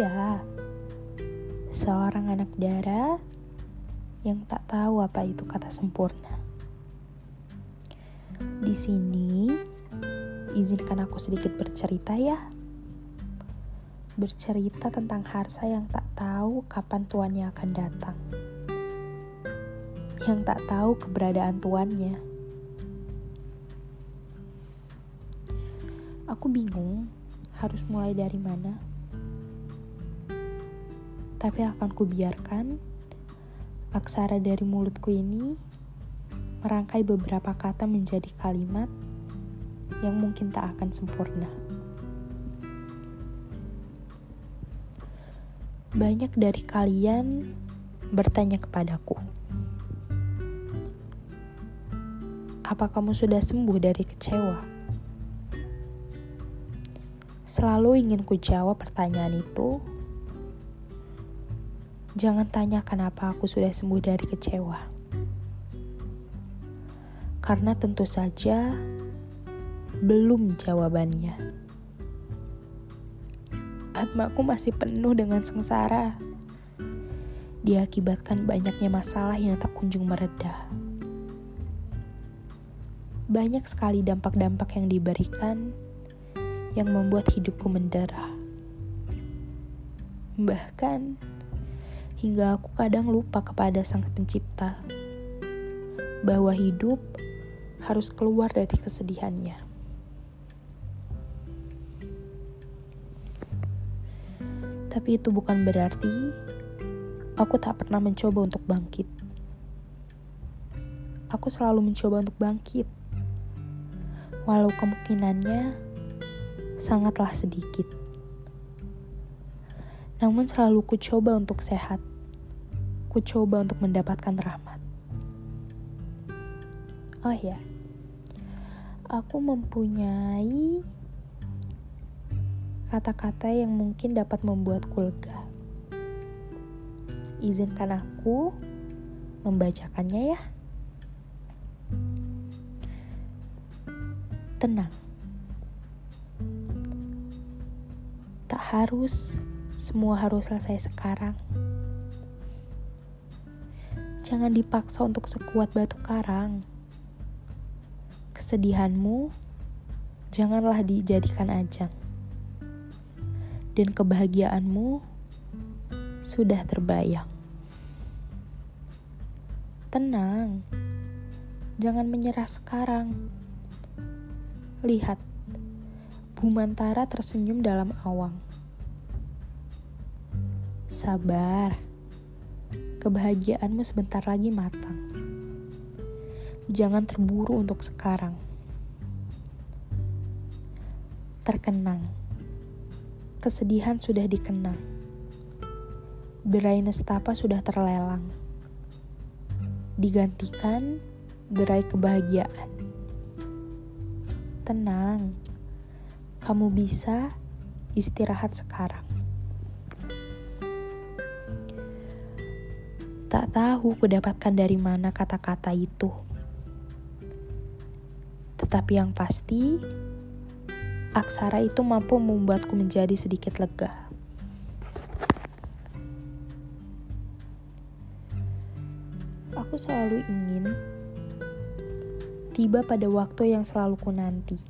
dia. Seorang anak dara yang tak tahu apa itu kata sempurna. Di sini, izinkan aku sedikit bercerita ya. Bercerita tentang harsa yang tak tahu kapan tuannya akan datang. Yang tak tahu keberadaan tuannya. Aku bingung harus mulai dari mana. Tapi akan kubiarkan aksara dari mulutku ini merangkai beberapa kata menjadi kalimat yang mungkin tak akan sempurna. Banyak dari kalian bertanya kepadaku, "Apa kamu sudah sembuh dari kecewa?" Selalu ingin ku jawab pertanyaan itu. Jangan tanya kenapa aku sudah sembuh dari kecewa karena tentu saja belum jawabannya. Atmaku masih penuh dengan sengsara. Diakibatkan banyaknya masalah yang tak kunjung mereda. Banyak sekali dampak-dampak yang diberikan yang membuat hidupku menderah. Bahkan hingga aku kadang lupa kepada Sang Pencipta bahwa hidup harus keluar dari kesedihannya. Tapi itu bukan berarti aku tak pernah mencoba untuk bangkit. Aku selalu mencoba untuk bangkit, walau kemungkinannya sangatlah sedikit. Namun selalu ku coba untuk sehat, ku coba untuk mendapatkan rahmat. Oh ya, aku mempunyai kata-kata yang mungkin dapat membuatku lega. Izinkan aku membacakannya ya. Tenang. Tak harus semua harus selesai sekarang. Jangan dipaksa untuk sekuat batu karang kesedihanmu janganlah dijadikan ajang. Dan kebahagiaanmu sudah terbayang. Tenang, jangan menyerah sekarang. Lihat, Bumantara tersenyum dalam awang. Sabar, kebahagiaanmu sebentar lagi matang jangan terburu untuk sekarang. Terkenang, kesedihan sudah dikenang, derai nestapa sudah terlelang, digantikan derai kebahagiaan. Tenang, kamu bisa istirahat sekarang. Tak tahu kudapatkan dari mana kata-kata itu. Tetapi yang pasti, aksara itu mampu membuatku menjadi sedikit lega. Aku selalu ingin tiba pada waktu yang selalu ku nanti.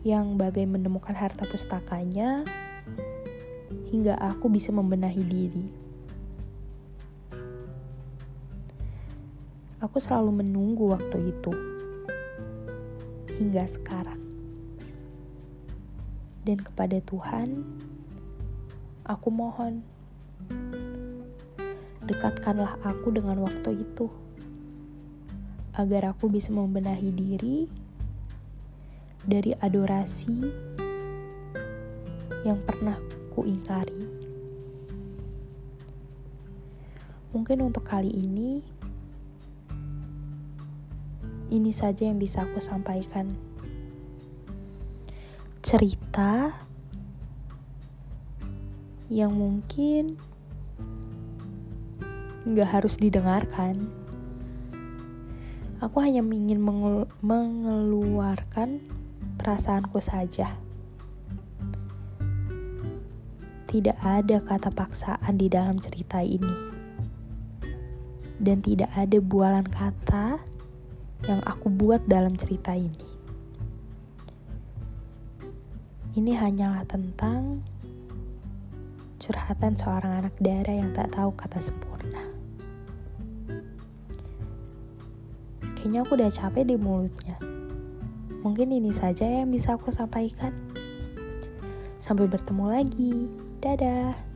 Yang bagai menemukan harta pustakanya hingga aku bisa membenahi diri. Aku selalu menunggu waktu itu hingga sekarang. Dan kepada Tuhan, aku mohon, dekatkanlah aku dengan waktu itu, agar aku bisa membenahi diri dari adorasi yang pernah ku ingkari. Mungkin untuk kali ini, ini saja yang bisa aku sampaikan. Cerita yang mungkin nggak harus didengarkan. Aku hanya ingin mengel mengeluarkan perasaanku saja. Tidak ada kata paksaan di dalam cerita ini. Dan tidak ada bualan kata yang aku buat dalam cerita ini. Ini hanyalah tentang curhatan seorang anak darah yang tak tahu kata sempurna. Kayaknya aku udah capek di mulutnya. Mungkin ini saja yang bisa aku sampaikan. Sampai bertemu lagi. Dadah.